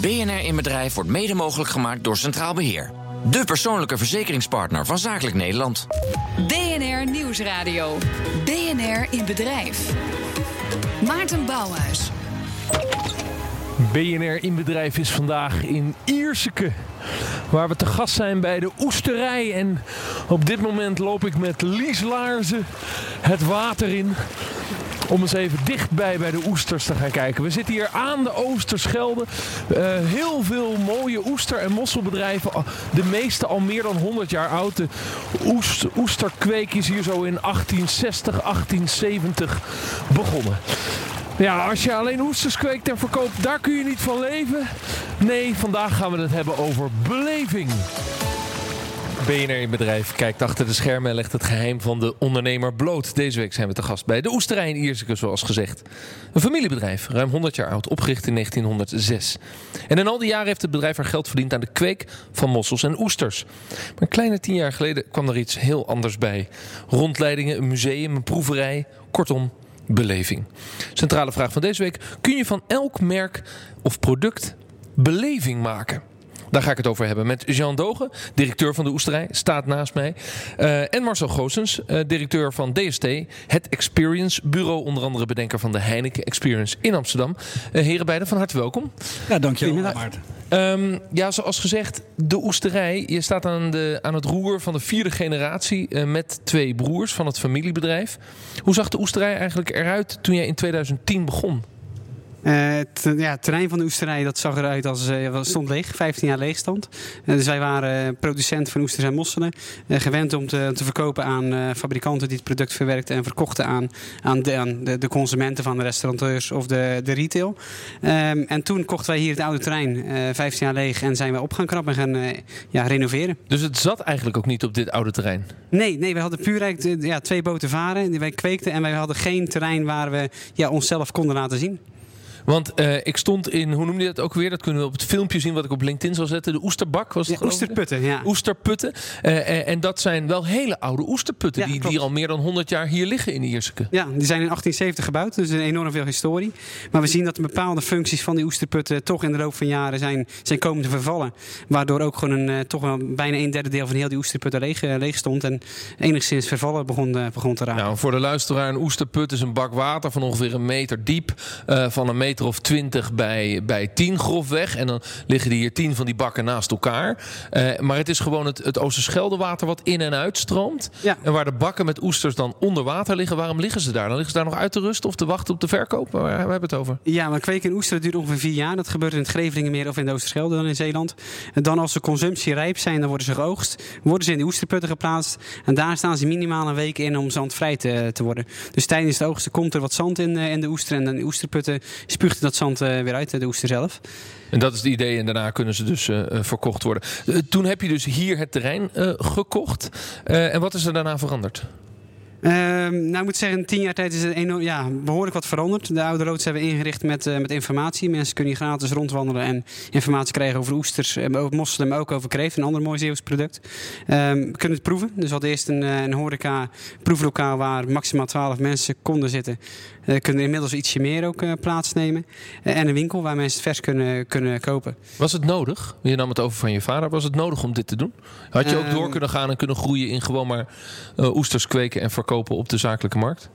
BNR in Bedrijf wordt mede mogelijk gemaakt door Centraal Beheer. De persoonlijke verzekeringspartner van Zakelijk Nederland. BNR Nieuwsradio. BNR in Bedrijf. Maarten Bouwhuis. BNR in Bedrijf is vandaag in Ierseke. Waar we te gast zijn bij de Oesterij. En op dit moment loop ik met Lies Laarzen het water in. Om eens even dichtbij bij de oesters te gaan kijken. We zitten hier aan de Oosterschelde. Uh, heel veel mooie oester- en mosselbedrijven. De meeste al meer dan 100 jaar oud. De oest, oesterkweek is hier zo in 1860, 1870 begonnen. Ja, als je alleen oesters kweekt en verkoopt, daar kun je niet van leven. Nee, vandaag gaan we het hebben over beleving. BNR in Bedrijf kijkt achter de schermen en legt het geheim van de ondernemer bloot. Deze week zijn we te gast bij de Oesterij in Ierseke, zoals gezegd. Een familiebedrijf, ruim 100 jaar oud, opgericht in 1906. En in al die jaren heeft het bedrijf er geld verdiend aan de kweek van mossels en oesters. Maar een kleine tien jaar geleden kwam er iets heel anders bij. Rondleidingen, een museum, een proeverij, kortom beleving. Centrale vraag van deze week: kun je van elk merk of product beleving maken? Daar ga ik het over hebben met Jean Dogen, directeur van de Oesterij, staat naast mij. Uh, en Marcel Goossens, uh, directeur van DST, het Experience Bureau, onder andere bedenker van de Heineken Experience in Amsterdam. Uh, heren beiden, van harte welkom. Ja, dankjewel Maarten. Um, ja, zoals gezegd, de Oesterij. Je staat aan, de, aan het roer van de vierde generatie met twee broers van het familiebedrijf. Hoe zag de Oesterij eigenlijk eruit toen jij in 2010 begon? Het, ja, het terrein van de oesterij dat zag eruit als uh, stond leeg, 15 jaar leegstand. Uh, dus wij waren producent van oesters en mosselen. gewend om te, te verkopen aan fabrikanten die het product verwerkten en verkochten aan, aan, de, aan de, de, consumenten van de restaurateurs of de, de retail. Um, en toen kochten wij hier het oude terrein, 15 jaar leeg, en zijn we op gaan knappen en gaan ja, renoveren. Dus het zat eigenlijk ook niet op dit oude terrein? Nee, nee we hadden puur ja, twee boten varen die wij kweekten en wij hadden geen terrein waar we ja, onszelf konden laten zien. Want uh, ik stond in, hoe noemde je dat ook weer? Dat kunnen we op het filmpje zien wat ik op LinkedIn zal zetten. De oesterbak was het ja, Oesterputten, ja. Oesterputten. Uh, en dat zijn wel hele oude oesterputten. Ja, die, die al meer dan 100 jaar hier liggen in Ierseke. Ja, die zijn in 1870 gebouwd. Dus enorm veel historie. Maar we zien dat bepaalde functies van die oesterputten toch in de loop van jaren zijn, zijn komen te vervallen. Waardoor ook gewoon een, toch wel bijna een derde deel van heel die oesterputten leeg, leeg stond. En enigszins vervallen begon, begon te raken. Nou, voor de luisteraar, een oesterput is een bak water van ongeveer een meter diep. van een meter of 20 bij, bij 10 grofweg. En dan liggen die hier 10 van die bakken naast elkaar. Uh, maar het is gewoon het, het Oosterscheldewater wat in en uit stroomt. Ja. En waar de bakken met oesters dan onder water liggen, waarom liggen ze daar? Dan liggen ze daar nog uit te rusten of te wachten op de verkoop? Waar, hebben we het over? Ja, maar kweken in oesters duurt ongeveer vier jaar. Dat gebeurt in het Grevelingenmeer of in de Oosterschelde dan in Zeeland. En dan als ze consumptie rijp zijn, dan worden ze geoogst. Worden ze in de oesterputten geplaatst. En daar staan ze minimaal een week in om zandvrij te, te worden. Dus tijdens de oogsten komt er wat zand in, in de oester. En dan de oesterputten spuugt dat zand uh, weer uit, de oester zelf. En dat is het idee en daarna kunnen ze dus uh, verkocht worden. Toen heb je dus hier het terrein gekocht. en wat is er daarna veranderd? Uh, nou, ik moet zeggen, in tien jaar tijd is het enorm, ja, behoorlijk wat veranderd. De oude roods hebben we ingericht met, uh, met informatie. Mensen kunnen hier gratis rondwandelen en informatie krijgen over oesters, over mosselen, maar ook over kreeft, een ander mooi Zeeuws product. We kunnen het proeven. Dus we hadden eerst een, een horeca proeflokaal waar maximaal 12 mensen konden zitten. Uh, kunnen inmiddels ietsje meer ook plaatsnemen. en een winkel waar mensen het vers kunnen, kunnen kopen. Was het nodig? Je nam het over van je vader. Was het nodig om dit te doen? Had je ook door kunnen gaan en kunnen groeien in gewoon maar oesters kweken en verkopen op de zakelijke markt?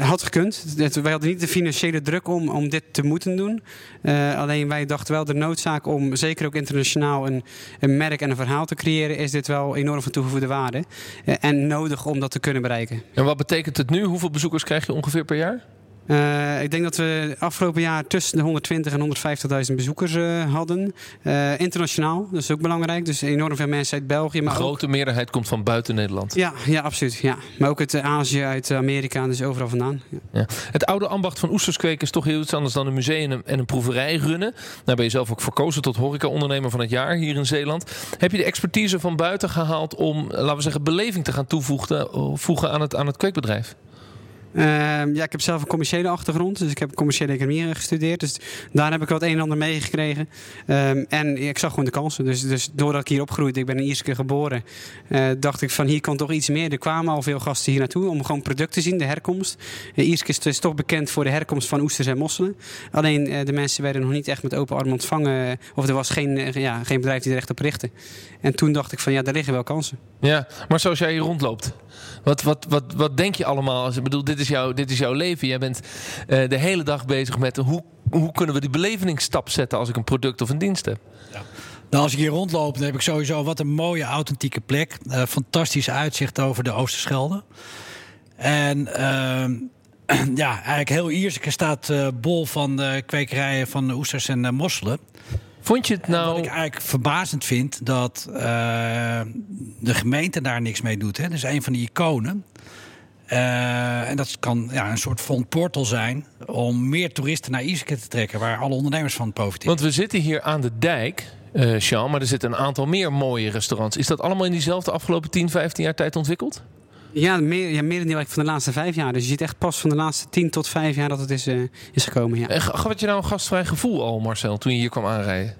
Had gekund. Wij hadden niet de financiële druk om, om dit te moeten doen. Uh, alleen wij dachten wel de noodzaak om, zeker ook internationaal, een, een merk en een verhaal te creëren, is dit wel enorm van toegevoegde waarde. Uh, en nodig om dat te kunnen bereiken. En wat betekent het nu? Hoeveel bezoekers krijg je ongeveer per jaar? Uh, ik denk dat we afgelopen jaar tussen de 120 en 150.000 bezoekers uh, hadden. Uh, internationaal, dat is ook belangrijk. Dus enorm veel mensen uit België. Maar de grote ook... meerderheid komt van buiten Nederland. Ja, ja absoluut. Ja. Maar ook uit Azië, uit Amerika, dus overal vandaan. Ja. Ja. Het oude ambacht van oesterskweken is toch heel iets anders dan een museum en een proeverij runnen. Daar ben je zelf ook verkozen tot horeca-ondernemer van het jaar hier in Zeeland. Heb je de expertise van buiten gehaald om, laten we zeggen, beleving te gaan toevoegen aan het, aan het kweekbedrijf? Ehm, ja, ik heb zelf een commerciële achtergrond. Dus ik heb commerciële economie gestudeerd. Dus daar heb ik wat een en ander meegekregen. Um, en ik zag gewoon de kansen. Dus, dus doordat ik hier opgroeide, ik ben in Ierske geboren, uh, dacht ik van hier kan toch iets meer. Er kwamen al veel gasten hier naartoe om gewoon product te zien, de herkomst. Uh, Ierske is, toch bekend voor de herkomst van oesters en mosselen. Alleen uh, de mensen werden nog niet echt met open armen ontvangen. Of er was geen, ja, geen bedrijf die er echt op richtte. En toen dacht ik van ja, daar liggen wel kansen. Ja, maar zoals jij hier rondloopt. Wat, wat, wat, wat denk je allemaal? Ik bedoel, dit is, jouw, dit is jouw leven. Jij bent uh, de hele dag bezig met hoe, hoe kunnen we die belevingsstap zetten als ik een product of een dienst heb. Ja. Nou, als ik hier rondloop, dan heb ik sowieso wat een mooie authentieke plek. Uh, fantastisch uitzicht over de Oosterschelde. En uh, ja, eigenlijk heel Ierseke staat uh, bol van de kwekerijen van oesters en mosselen. Vond je het nou... Wat ik eigenlijk verbazend vind, dat uh, de gemeente daar niks mee doet. Hè? Dat is een van die iconen. Uh, en dat kan ja, een soort front portal zijn om meer toeristen naar Ierseke te trekken, waar alle ondernemers van profiteren. Want we zitten hier aan de dijk, uh, Sean, maar er zitten een aantal meer mooie restaurants. Is dat allemaal in diezelfde afgelopen 10, 15 jaar tijd ontwikkeld? Ja, meer, ja, merendeel van de laatste vijf jaar. Dus je ziet echt pas van de laatste tien tot vijf jaar dat het is, uh, is gekomen. Ja. En gaf het je nou een gastvrij gevoel al, Marcel, toen je hier kwam aanrijden?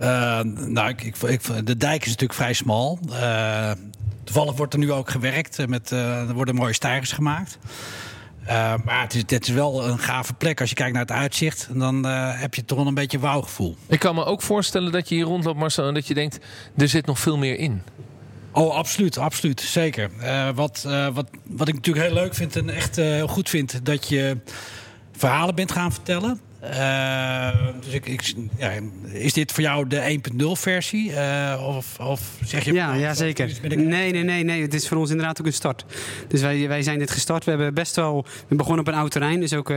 Uh, nou, ik, ik, ik, de dijk is natuurlijk vrij smal. Uh, toevallig wordt er nu ook gewerkt. Met, er worden mooie stijgers gemaakt. maar het is, het is wel een gave plek. Als je kijkt naar het uitzicht, dan heb je toch wel een beetje wauwgevoel. Ik kan me ook voorstellen dat je hier rondloopt, Marcel, en dat je denkt, er zit nog veel meer in. Oh, absoluut, absoluut, zeker. Uh, wat, wat, wat ik natuurlijk heel leuk vind en echt heel goed vind, dat je verhalen bent gaan vertellen. Dus ik, ik, ja, is dit voor jou de 1.0 versie? of, of zeg je... Ja, ja zeker. Nee, nee, nee, nee. Het is voor ons inderdaad ook een start. Dus wij, wij zijn dit gestart. We hebben best wel... We begonnen op een oud terrein. Dus ook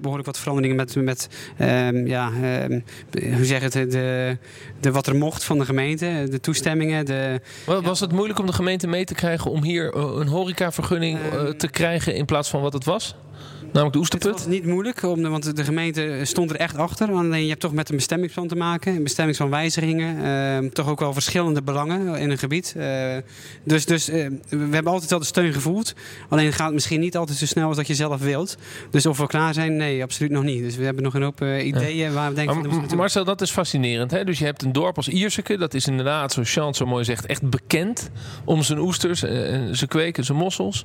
behoorlijk wat veranderingen met... met um, ja, um, hoe zeg het? De, de, wat er mocht van de gemeente. De toestemmingen. De, Was het moeilijk om de gemeente mee te krijgen... om hier een horecavergunning um, te krijgen in plaats van wat het was? Namelijk de oesterput? Het was niet moeilijk, want de gemeente stond er echt achter. Alleen je hebt toch met een bestemmingsplan te maken. Een bestemmingsplan wijzigingen. Uh, toch ook wel verschillende belangen in een gebied. Uh, dus dus uh, we hebben altijd wel de steun gevoeld. Alleen gaat het misschien niet altijd zo snel als dat je zelf wilt. Dus of we klaar zijn, nee, absoluut nog niet. Dus we hebben nog een hoop ideeën ja. waar we denken... Maar, van, Marcel, dat is fascinerend. Hè? Dus je hebt een dorp als Ierseke. Dat is inderdaad, zoals Chant zo mooi zegt, echt bekend om zijn oesters, zijn kweken, zijn mossels.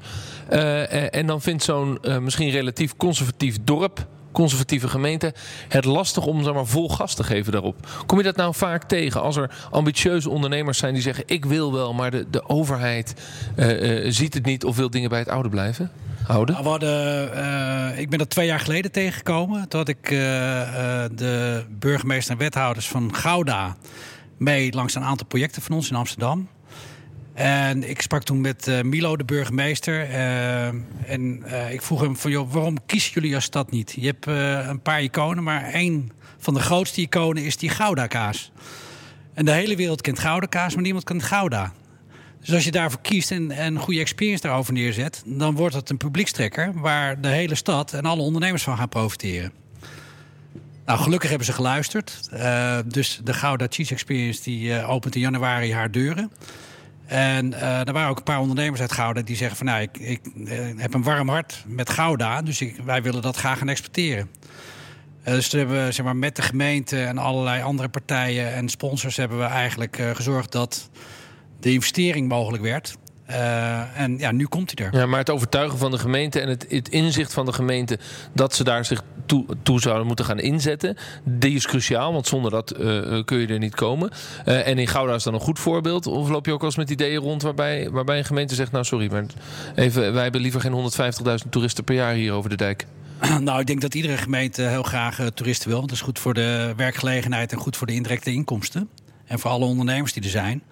en dan vindt zo'n misschien relatief conservatief dorp, conservatieve gemeente, het lastig om zeg maar, vol gas te geven daarop. Kom je dat nou vaak tegen als er ambitieuze ondernemers zijn die zeggen: Ik wil wel, maar de, de overheid uh, uh, ziet het niet of wil dingen bij het oude blijven? Houden? Nou, uh, ik ben dat twee jaar geleden tegengekomen. Toen had ik de burgemeester en wethouders van Gouda mee langs een aantal projecten van ons in Amsterdam. En ik sprak toen met uh, Milo, de burgemeester. Uh, en uh, ik vroeg hem van, joh, waarom kiezen jullie als stad niet? Je hebt een paar iconen, maar één van de grootste iconen is die Gouda-kaas. En de hele wereld kent Gouda-kaas, maar niemand kent Gouda. Dus als je daarvoor kiest en, en een goede experience daarover neerzet... dan wordt het een publiekstrekker waar de hele stad en alle ondernemers van gaan profiteren. Nou, gelukkig hebben ze geluisterd. dus de Gouda Cheese Experience die, opent in januari haar deuren... En uh, er waren ook een paar ondernemers uit Gouda die zeggen van nou, ik, ik uh, heb een warm hart met Gouda, dus ik, wij willen dat graag gaan exporteren. Uh, dus toen hebben we zeg maar, met de gemeente en allerlei andere partijen en sponsors hebben we eigenlijk gezorgd dat de investering mogelijk werd. Uh, en ja, nu komt hij er. Ja, maar het overtuigen van de gemeente en het, het inzicht van de gemeente dat ze daar zich toe, toe, zouden moeten gaan inzetten, die is cruciaal, want zonder dat uh, kun je er niet komen. Uh, en in Gouda is dan een goed voorbeeld. Of loop je ook wel eens met ideeën rond waarbij, waarbij een gemeente zegt: Nou, sorry, maar even, wij hebben liever geen 150.000 toeristen per jaar hier over de dijk? Nou, ik denk dat iedere gemeente heel graag toeristen wil. Dat is goed voor de werkgelegenheid en goed voor de indirecte inkomsten. En voor alle ondernemers die er zijn.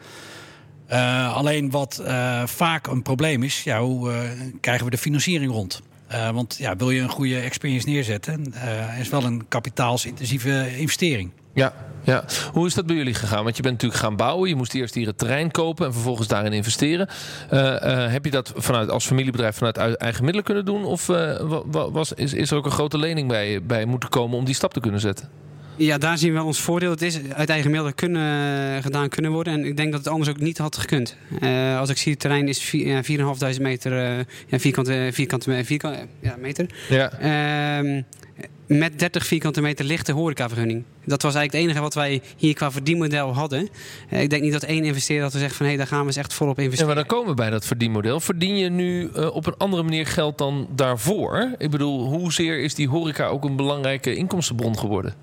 Uh, alleen wat uh, vaak een probleem is, ja, hoe uh, krijgen we de financiering rond? want ja, wil je een goede experience neerzetten, is wel een kapitaalsintensieve investering. Ja, ja, hoe is dat bij jullie gegaan? Want je bent natuurlijk gaan bouwen. Je moest eerst hier het terrein kopen en vervolgens daarin investeren. heb je dat vanuit, als familiebedrijf vanuit eigen middelen kunnen doen? Of was, is, is er ook een grote lening bij, bij moeten komen om die stap te kunnen zetten? Ja, daar zien we ons voordeel. Het is uit eigen middel kunnen, gedaan kunnen worden. En ik denk dat het anders ook niet had gekund. Uh, als ik zie, het terrein is 4.500 meter uh, ja, vierkante, vierkante, vierkante ja, meter. Ja. Uh, met 30 vierkante meter lichte horecavergunning. Dat was eigenlijk het enige wat wij hier qua verdienmodel hadden. Ik denk niet dat één investeerder had gezegd van... hé, hey, daar gaan we eens echt volop investeren. Ja, maar dan komen we bij dat verdienmodel. Verdien je nu uh, op een andere manier geld dan daarvoor? Ik bedoel, hoezeer is die horeca ook een belangrijke inkomstenbron geworden?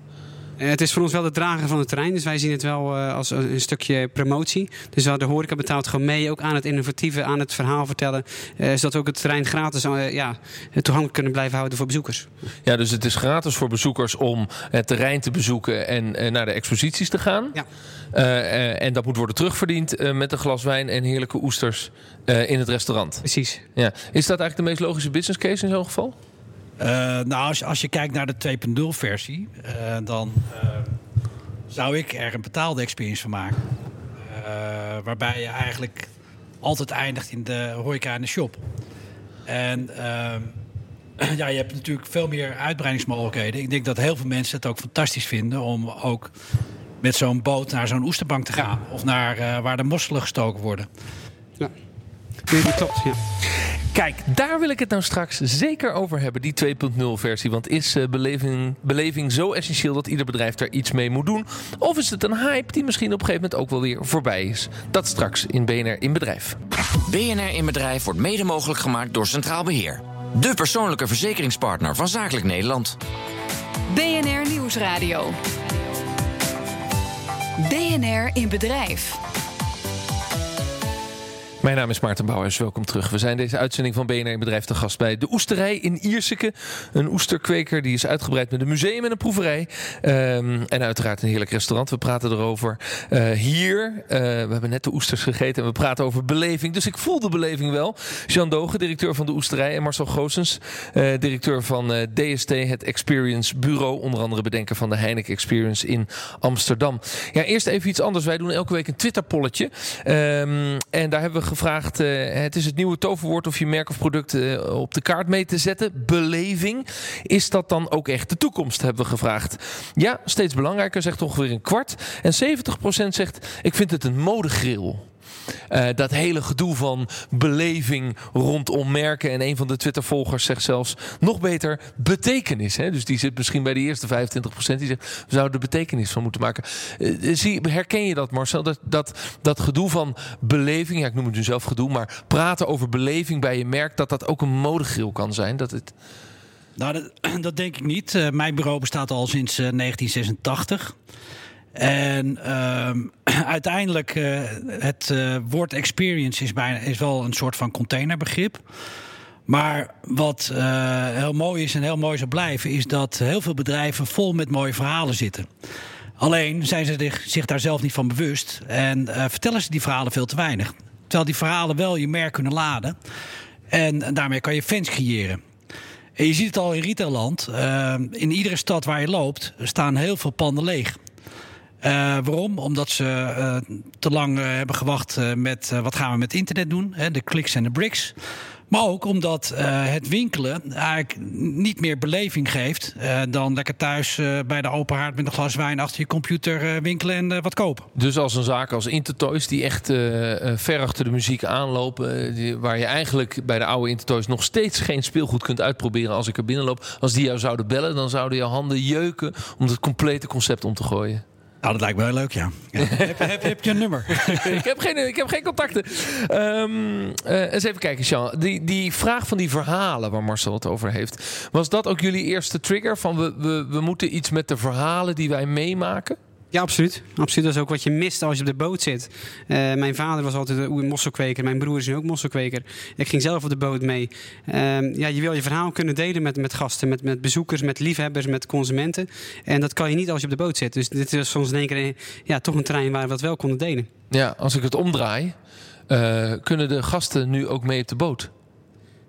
Eh, het is voor ons wel de drager van het terrein. Dus wij zien het wel uh, als een, stukje promotie. Dus de horeca betaalt gewoon mee. Ook aan het innovatieve, aan het verhaal vertellen. Uh, zodat we ook het terrein gratis ja, toegankelijk kunnen blijven houden voor bezoekers. Ja, dus het is gratis voor bezoekers om het terrein te bezoeken en naar de exposities te gaan. Ja. en dat moet worden terugverdiend met een glas wijn en heerlijke oesters in het restaurant. Precies. Ja. Is dat eigenlijk de meest logische business case in zo'n geval? Uh, nou, als, je kijkt naar de 2.0 versie, uh, dan uh, zou ik er een betaalde experience van maken. waarbij je eigenlijk altijd eindigt in de horeca en de shop. En ja, je hebt natuurlijk veel meer uitbreidingsmogelijkheden. Ik denk dat heel veel mensen het ook fantastisch vinden om ook met zo'n boot naar zo'n oesterbank te gaan. Of naar waar de mosselen gestoken worden. Ja, klopt, ja. Kijk, daar wil ik het nou straks zeker over hebben, die 2.0 versie. Want is uh, beleving, beleving zo essentieel dat ieder bedrijf daar iets mee moet doen? Of is het een hype die misschien op een gegeven moment ook wel weer voorbij is? Dat straks in BNR in Bedrijf. BNR in Bedrijf wordt mede mogelijk gemaakt door Centraal Beheer. De persoonlijke verzekeringspartner van Zakelijk Nederland. BNR Nieuwsradio. BNR in Bedrijf. Mijn naam is Maarten Bouwers, welkom terug. We zijn deze uitzending van BNR Bedrijf te gast bij de Oesterij in Ierseke. Een oesterkweker die is uitgebreid met een museum en een proeverij. Um, en uiteraard een heerlijk restaurant. We praten erover uh, hier. Uh, we hebben net de oesters gegeten en we praten over beleving. Dus ik voel de beleving wel. Jean Dogen, directeur van de Oesterij. En Marcel Goossens, uh, directeur van DST, het Experience Bureau. Onder andere bedenker van de Heineken Experience in Amsterdam. Ja, eerst even iets anders. Wij doen elke week een Twitter-polletje. Um, en daar hebben we gevraagd: uh, het is het nieuwe toverwoord of je merk of product uh, op de kaart mee te zetten. Beleving. Is dat dan ook echt de toekomst? Hebben we gevraagd. Ja, steeds belangrijker, zegt ongeveer een kwart. En 70% zegt: ik vind het een modegril. Uh, dat hele gedoe van beleving rondom merken. En een van de Twitter-volgers zegt zelfs nog beter betekenis. Hè? Dus die zit misschien bij de eerste 25%. Die zegt, we zouden er betekenis van moeten maken. Uh, zie, herken je dat, Marcel? Dat, dat, dat gedoe van beleving, ja, ik noem het nu zelf gedoe, maar praten over beleving bij je merk, dat dat ook een modegril kan zijn. Dat het. Nou, dat, dat denk ik niet. Mijn bureau bestaat al sinds 1986. En uh, uiteindelijk, uh, het uh, woord experience is, bijna, is wel een soort van containerbegrip. Maar wat uh, heel mooi is en heel mooi zal blijven, is dat heel veel bedrijven vol met mooie verhalen zitten. Alleen zijn ze zich daar zelf niet van bewust en vertellen ze die verhalen veel te weinig. Terwijl die verhalen wel je merk kunnen laden. En, daarmee kan je fans creëren. En je ziet het al in retailland. in iedere stad waar je loopt staan heel veel panden leeg. Uh, waarom? Omdat ze uh, te lang uh, hebben gewacht met wat gaan we met internet doen, hè, de kliks en de bricks. Maar ook omdat het winkelen eigenlijk niet meer beleving geeft dan lekker thuis bij de open haard met een glas wijn achter je computer winkelen en wat kopen. Dus als een zaak als Intertoys die echt ver achter de muziek aanlopen, waar je eigenlijk bij de oude Intertoys nog steeds geen speelgoed kunt uitproberen als ik er binnenloop. Als die jou zouden bellen, dan zouden je handen jeuken om het complete concept om te gooien. Nou, dat lijkt me heel leuk, ja. ja. heb, heb, heb, je een nummer? ik, heb geen, ik heb geen contacten. Um, uh, eens even kijken, Jean. Die, die vraag van die verhalen waar Marcel het over heeft. Was dat ook jullie eerste trigger? Van we, we, we moeten iets met de verhalen die wij meemaken? Ja, absoluut. absoluut. Dat is ook wat je mist als je op de boot zit. Uh, mijn vader was altijd een mosselkweker. Mijn broer is nu ook mosselkweker. Ik ging zelf op de boot mee. Uh, ja, je wil je verhaal kunnen delen met, met gasten, met, met bezoekers, met liefhebbers, met consumenten. En dat kan je niet als je op de boot zit. Dus dit is soms in één keer ja, toch een trein waar we dat wel konden delen. Ja, als ik het omdraai, uh, kunnen de gasten nu ook mee op de boot?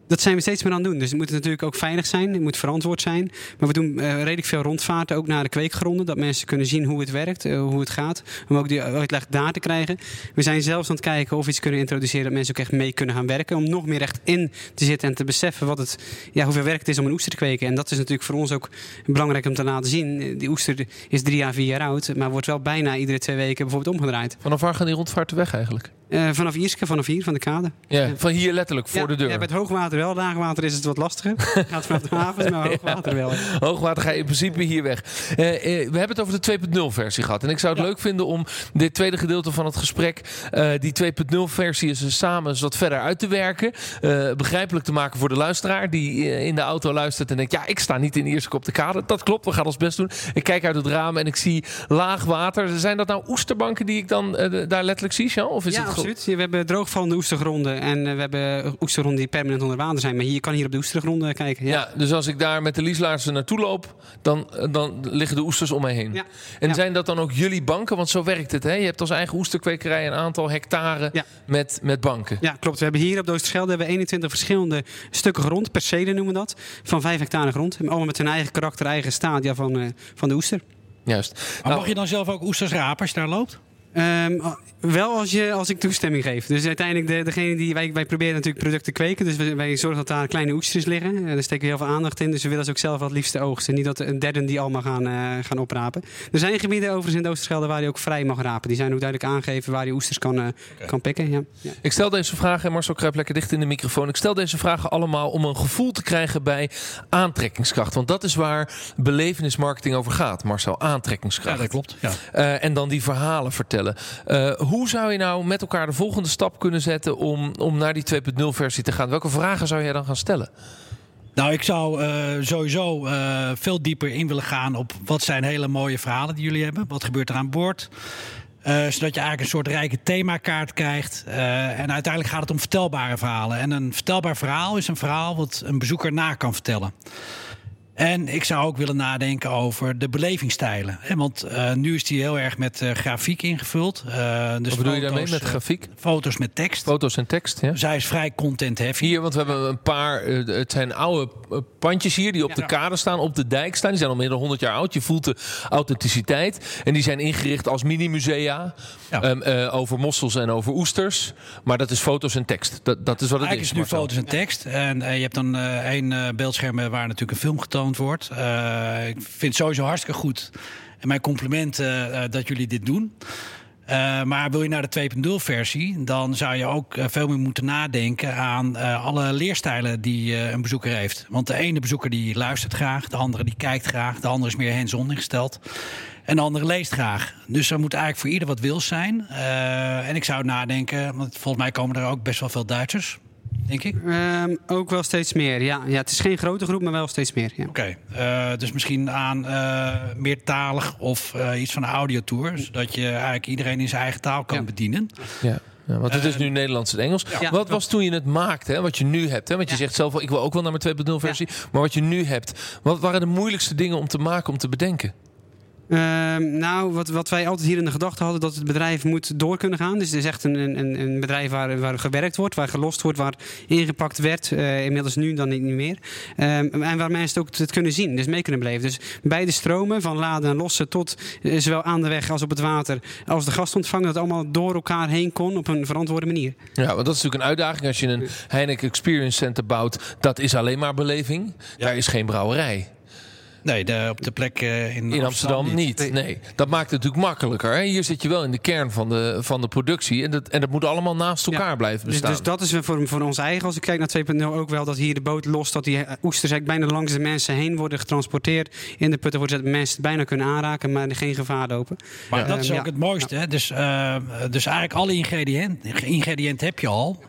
Dat zijn we steeds meer aan het doen. Dus het moet natuurlijk ook veilig zijn. Het moet verantwoord zijn. Maar we doen uh, redelijk veel rondvaarten, ook naar de kweekgronden. Dat mensen kunnen zien hoe het werkt, uh, hoe het gaat. Om ook die uitleg daar te krijgen. We zijn zelfs aan het kijken of we iets kunnen introduceren... dat mensen ook echt mee kunnen gaan werken. Om nog meer echt in te zitten en te beseffen wat het, ja, hoeveel werk het is om een oester te kweken. En dat is natuurlijk voor ons ook belangrijk om te laten zien. Die oester is drie jaar, vier jaar oud. Maar wordt wel bijna iedere twee weken bijvoorbeeld omgedraaid. Vanaf waar gaan die rondvaarten weg eigenlijk? Uh, vanaf Ierske, vanaf hier, van de kade. Ja, van hier letterlijk, voor ja, de deur. Ja, met hoogwater wel. Laagwater is het wat lastiger. Gaat vanaf de havens, maar hoogwater wel. Hoogwater ga je in principe hier weg. Uh, uh, we hebben het over de 2.0 versie gehad. En ik zou het leuk vinden om dit tweede gedeelte van het gesprek... die 2.0 versie is samen eens wat verder uit te werken. begrijpelijk te maken voor de luisteraar die in de auto luistert en denkt... ja, ik sta niet in Ierske op de kade. Dat klopt, we gaan ons best doen. Ik kijk uit het raam en ik zie laag water. Zijn dat nou oesterbanken die ik dan daar letterlijk zie, Jean? Of is ja, het absoluut. We hebben droogvallende oestergronden en we hebben oestergronden die permanent onder water zijn. Maar hier kan hier op de oestergronden kijken. Ja. ja. dus als ik daar met de Lieslaarsen naartoe loop, dan, dan liggen de oesters om mij heen. Ja. En Ja. zijn dat dan ook jullie banken? Want zo werkt het. Hè? Je hebt als eigen oesterkwekerij een aantal hectare Ja. met, met banken. Ja, klopt. We hebben hier op de Oosterschelde hebben we 21 verschillende stukken grond, percelen noemen we dat, van 5 hectare grond. Allemaal met hun eigen karakter, eigen stadia van, eh, van de oester. Juist. Maar Nou, mag je dan zelf ook oesters rapen als je daar loopt? Ehm, wel als, je, als ik toestemming geef. Dus uiteindelijk, de, degene die wij, wij proberen natuurlijk producten te kweken. Dus wij, wij zorgen dat daar kleine oesters liggen. Eh, daar steken we heel veel aandacht in. Dus we willen ze ook zelf het liefste oogsten. Niet dat een derde die allemaal gaan, eh, gaan oprapen. Er zijn gebieden overigens in de Oosterschelde waar je ook vrij mag rapen. Die zijn ook duidelijk aangegeven waar je oesters kan, eh, kan pikken. Ja. Ja. Ik stel deze vragen, en Marcel kruipt lekker dicht in de microfoon. Ik stel deze vragen allemaal om een gevoel te krijgen bij aantrekkingskracht. Want dat is waar belevenismarketing over gaat, Marcel. Aantrekkingskracht. Ja, dat klopt. Ja. Eh, en dan die verhalen vertellen. Eh, hoe zou je nou met elkaar de volgende stap kunnen zetten om, om naar die 2.0 versie te gaan? Welke vragen zou jij dan gaan stellen? Nou, ik zou eh, sowieso eh, veel dieper in willen gaan op wat zijn hele mooie verhalen die jullie hebben. Wat gebeurt er aan boord? Zodat je eigenlijk een soort rijke themakaart krijgt. En uiteindelijk gaat het om vertelbare verhalen. En een vertelbaar verhaal is een verhaal wat een bezoeker na kan vertellen. En ik zou ook willen nadenken over de belevingsstijlen. Hè, Want eh, nu is die heel erg met eh, grafiek ingevuld. Eh, dus Wat bedoel je daarmee met grafiek? foto's met tekst. Foto's en tekst, ja? Zij is vrij content heavy. Hier, want we hebben een paar. het zijn oude pandjes hier die op de kade staan, op de dijk staan. Die zijn al meer dan 100 jaar oud. Je voelt de authenticiteit. En die zijn ingericht als mini-musea. Ja. ehm, eh, over mossels en over oesters. Maar dat is foto's en tekst. Dat, dat is wat het Eigenlijk is. is het nu foto's en tekst. En je hebt dan één beeldscherm waar natuurlijk een film getoond Eh, ik vind het sowieso hartstikke goed. En mijn complimenten eh, dat jullie dit doen. Eh, maar wil je naar de 2.0 versie, dan zou je ook veel meer moeten nadenken aan alle leerstijlen die een bezoeker heeft. Want de ene bezoeker die luistert graag, de andere die kijkt graag, de andere is meer hands-on ingesteld. En de andere leest graag. Dus er moet eigenlijk voor ieder wat wil zijn. En ik zou nadenken, want volgens mij komen er ook best wel veel Duitsers, denk ik. Ehm, ook wel steeds meer, ja. ja. Het is geen grote groep, maar wel steeds meer. Ja. Oké, eh, dus misschien aan eh, meertalig of eh, iets van een audiotour. Zodat je eigenlijk iedereen in zijn eigen taal kan Ja. bedienen. Ja. Ja, want het is nu Nederlands en Engels. Ja. Wat was toen je het maakte, hè? wat je nu hebt? Hè? Want je Ja. zegt zelf, wel, ik wil ook wel naar mijn 2.0 versie. Maar wat je nu hebt. Wat waren de moeilijkste dingen om te maken, om te bedenken? Ehm, nou, wat, wat wij altijd hier in de gedachte hadden, dat het bedrijf moet door kunnen gaan. Dus het is echt een, een, een bedrijf waar, waar gewerkt wordt, waar gelost wordt, waar ingepakt werd. eh, inmiddels nu dan niet meer. Ehm, en waar mensen het ook het kunnen zien, dus mee kunnen beleven. Dus beide stromen, van laden en lossen tot eh, zowel aan de weg als op het water, als de gastontvanger, dat allemaal door elkaar heen kon op een verantwoorde manier. Ja, want dat is natuurlijk een uitdaging. Als je een Heineken Experience Center bouwt, dat is alleen maar beleving. Daar is geen brouwerij. Nee, de, op de plek eh, in, In Amsterdam niet. Nee. Nee. Dat maakt het natuurlijk makkelijker. Hè? Hier zit je wel in de kern van de, van de productie. En dat, en dat moet allemaal naast elkaar Ja. blijven Dus, bestaan. dus dat is voor, voor ons eigen, als ik kijk naar 2.0, ook wel dat hier de boot lost, dat die oesters eigenlijk bijna langs de mensen heen worden getransporteerd. In de putten wordt dat mensen het bijna kunnen aanraken, maar er geen gevaar lopen. Maar dat is ook ja. het mooiste. Hè? Dus, eh, dus eigenlijk alle ingrediënten, ingrediënten heb je al.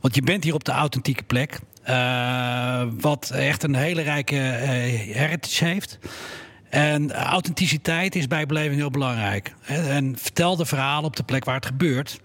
Want je bent hier op de authentieke plek. Eh, wat echt een hele rijke eh, heritage heeft. En authenticiteit is bij beleving heel belangrijk. En vertel de verhalen op de plek waar het gebeurt.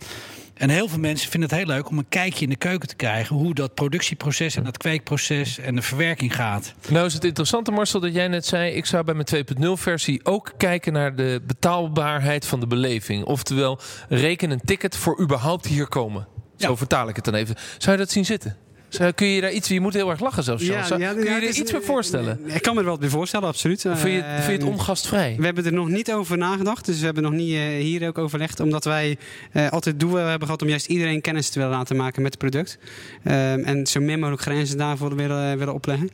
En heel veel mensen vinden het heel leuk om een kijkje in de keuken te krijgen. Hoe dat productieproces en dat kweekproces en de verwerking gaat. Nou is het interessante, Marcel, dat jij net zei... ik zou bij mijn 2.0 versie ook kijken naar de betaalbaarheid van de beleving. Oftewel, reken een ticket voor überhaupt hier komen. Zo Ja. vertaal ik het dan even. Zou je dat zien zitten? Zo, Kun je daar iets... Je moet heel erg lachen zelfs, ja, Kun je er is iets een- meer voorstellen? Ik kan me er wel bij voorstellen, absoluut. Vind je, het- vind je het Ehm, ongasvrij? We hebben er nog niet over nagedacht, dus we hebben nog niet eh, hier ook overlegd. Omdat wij eh, altijd het doel hebben gehad om juist iedereen kennis te willen laten maken met het product. Ehm, en zo min mogelijk grenzen daarvoor willen, willen opleggen.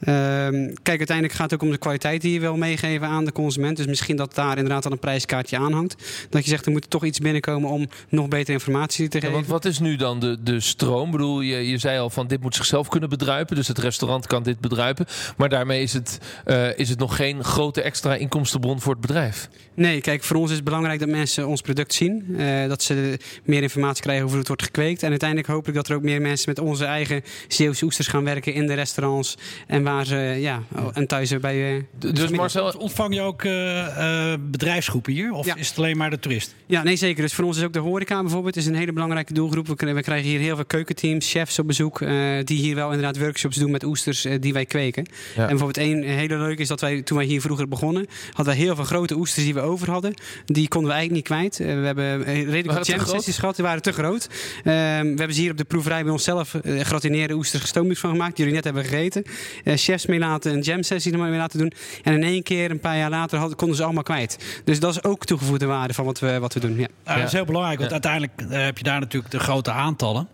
Ehm, kijk, uiteindelijk gaat het ook om de kwaliteit die je wil meegeven aan de consument. Dus misschien dat daar inderdaad al een prijskaartje aan hangt. Dat je zegt, er moet toch iets binnenkomen om nog betere informatie te Ja, geven. want wat is nu dan de, de stroom? Ik bedoel, je, je zei al van dit moet zichzelf kunnen bedruipen. Dus het restaurant kan dit bedruipen. Maar daarmee is het, eh, is het nog geen grote extra inkomstenbron voor het bedrijf. Nee, kijk, voor ons is het belangrijk dat mensen ons product zien. Eh, dat ze meer informatie krijgen over hoe het wordt gekweekt. En uiteindelijk hoop ik dat er ook meer mensen met onze eigen Zeeuwse oesters gaan werken in de restaurants. En waar ze, ja, en thuis bij... eh, Dus Marcel, Ontvang je ook eh, eh, bedrijfsgroepen hier? Of Ja. is het alleen maar de toerist? Ja, nee, zeker. Dus voor ons is ook de horeca bijvoorbeeld is een hele belangrijke doelgroep. We, we krijgen hier heel veel keukenteams, chefs op bezoek... eh, die hier wel inderdaad workshops doen met oesters eh, die wij kweken. En bijvoorbeeld één hele leuke is dat wij, toen wij hier vroeger begonnen... hadden wij heel veel grote oesters die we over hadden. Die konden we eigenlijk niet kwijt. Eh, we hebben eh, redelijk wat te jam groot? sessies gehad, die waren te groot. Ehm, we hebben ze hier op de proeverij bij onszelf eh gratineerde oesters gestoomd van gemaakt... die jullie net hebben gegeten. Eh, chefs mee laten, een jam sessie er mee laten doen. En in één keer, een paar jaar later, hadden, konden ze allemaal kwijt. Dus dat is ook toegevoegde waarde van wat we, wat we doen. Ja. Nou, Dat is heel belangrijk, want Ja. uiteindelijk eh, heb je daar natuurlijk de grote aantallen.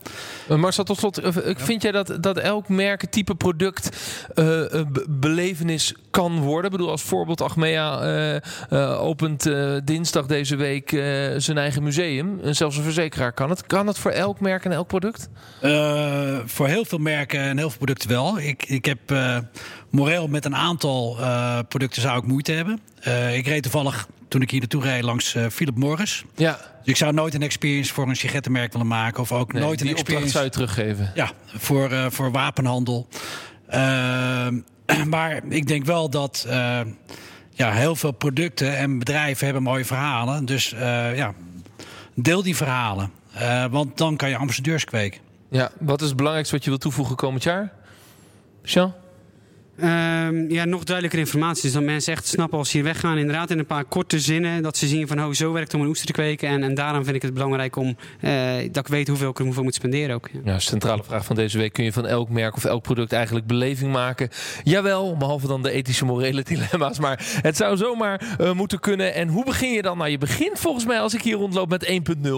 Eh, Marcel, tot slot. eh, Vind jij dat, dat elk merk, type product, eh, eh, be- belevenis kan worden? Ik bedoel, als voorbeeld, Achmea eh, eh, opent eh, dinsdag deze week eh, zijn eigen museum. En zelfs een verzekeraar kan het. Kan het voor elk merk en elk product? Eh, voor heel veel merken en heel veel producten wel. Ik, ik heb eh, moreel met een aantal eh, producten zou ik moeite hebben. Eh, ik reed toevallig toen ik hier naartoe reed langs eh, Philip Morris. Ja, Dus ik zou nooit een experience voor een sigarettenmerk willen maken. Of ook nee, nooit een experience zou je teruggeven. ja, voor, eh, voor wapenhandel. Maar ik denk wel dat eh, ja, heel veel producten en bedrijven hebben mooie verhalen. Dus eh, ja, deel die verhalen. Eh, want dan kan je ambassadeurs kweken. Ja, wat is het belangrijkste wat je wilt toevoegen komend jaar? Jean? Ehm, ja, nog duidelijker informatie. Dus dat mensen echt snappen als ze hier weggaan. Inderdaad, in een paar korte zinnen. Dat ze zien van, oh, zo werkt om een oester te kweken. En, en daarom vind ik het belangrijk om, eh, dat ik weet hoeveel ik er hoeveel moet spenderen ook. Ja. Centrale vraag van deze week. Kun je van elk merk of elk product eigenlijk beleving maken? Jawel, behalve dan de ethische morele dilemma's. Maar het zou zomaar eh, moeten kunnen. En hoe begin je dan? Nou, je begint volgens mij als ik hier rondloop met 1.0.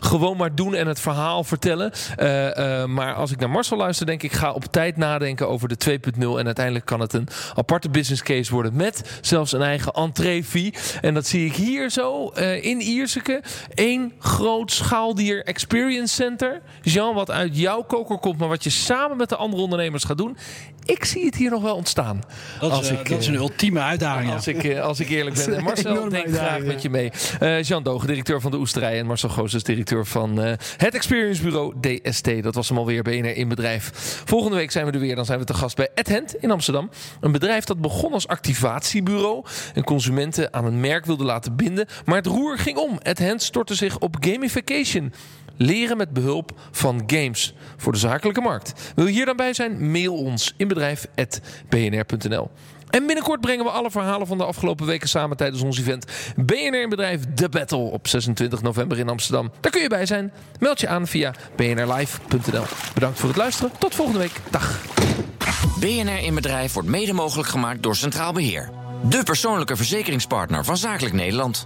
Gewoon maar doen en het verhaal vertellen. Eh, maar als ik naar Marcel luister, denk ik, ga op tijd nadenken over de 2.0. En uiteindelijk kan het een aparte business case worden. Met zelfs een eigen entree. En dat zie ik hier zo eh, in Ierseke. Eén groot schaaldier experience center. Jean, wat uit jouw koker komt, maar wat je samen met de andere ondernemers gaat doen. Ik zie het hier nog wel ontstaan. Dat, is, Als eh, ik, dat is een eh, ultieme uitdaging. ja. Als ik, als ik eerlijk ben. En Marcel, denk graag met je mee. Jean Dogen, directeur van de Oesterij. En Marcel Goos is directeur van eh, het experience bureau DST. Dat was hem alweer BNR in bedrijf. Volgende week zijn we er weer. Dan zijn we te gast bij AdHand in Amsterdam. Een bedrijf dat begon als activatiebureau. En consumenten aan een merk wilde laten binden. Maar het roer ging om. AdHand stortte zich op gamification. Leren met behulp van games voor de zakelijke markt. Wil je hier dan bij zijn? Mail ons in bedrijf.bnr.nl. En binnenkort brengen we alle verhalen van de afgelopen weken samen tijdens ons event BNR in Bedrijf The Battle op 26 november in Amsterdam. Daar kun je bij zijn. Meld je aan via bnrlive.nl. Bedankt voor het luisteren. Tot volgende week. Dag. BNR in Bedrijf wordt mede mogelijk gemaakt door Centraal Beheer. De persoonlijke verzekeringspartner van Zakelijk Nederland.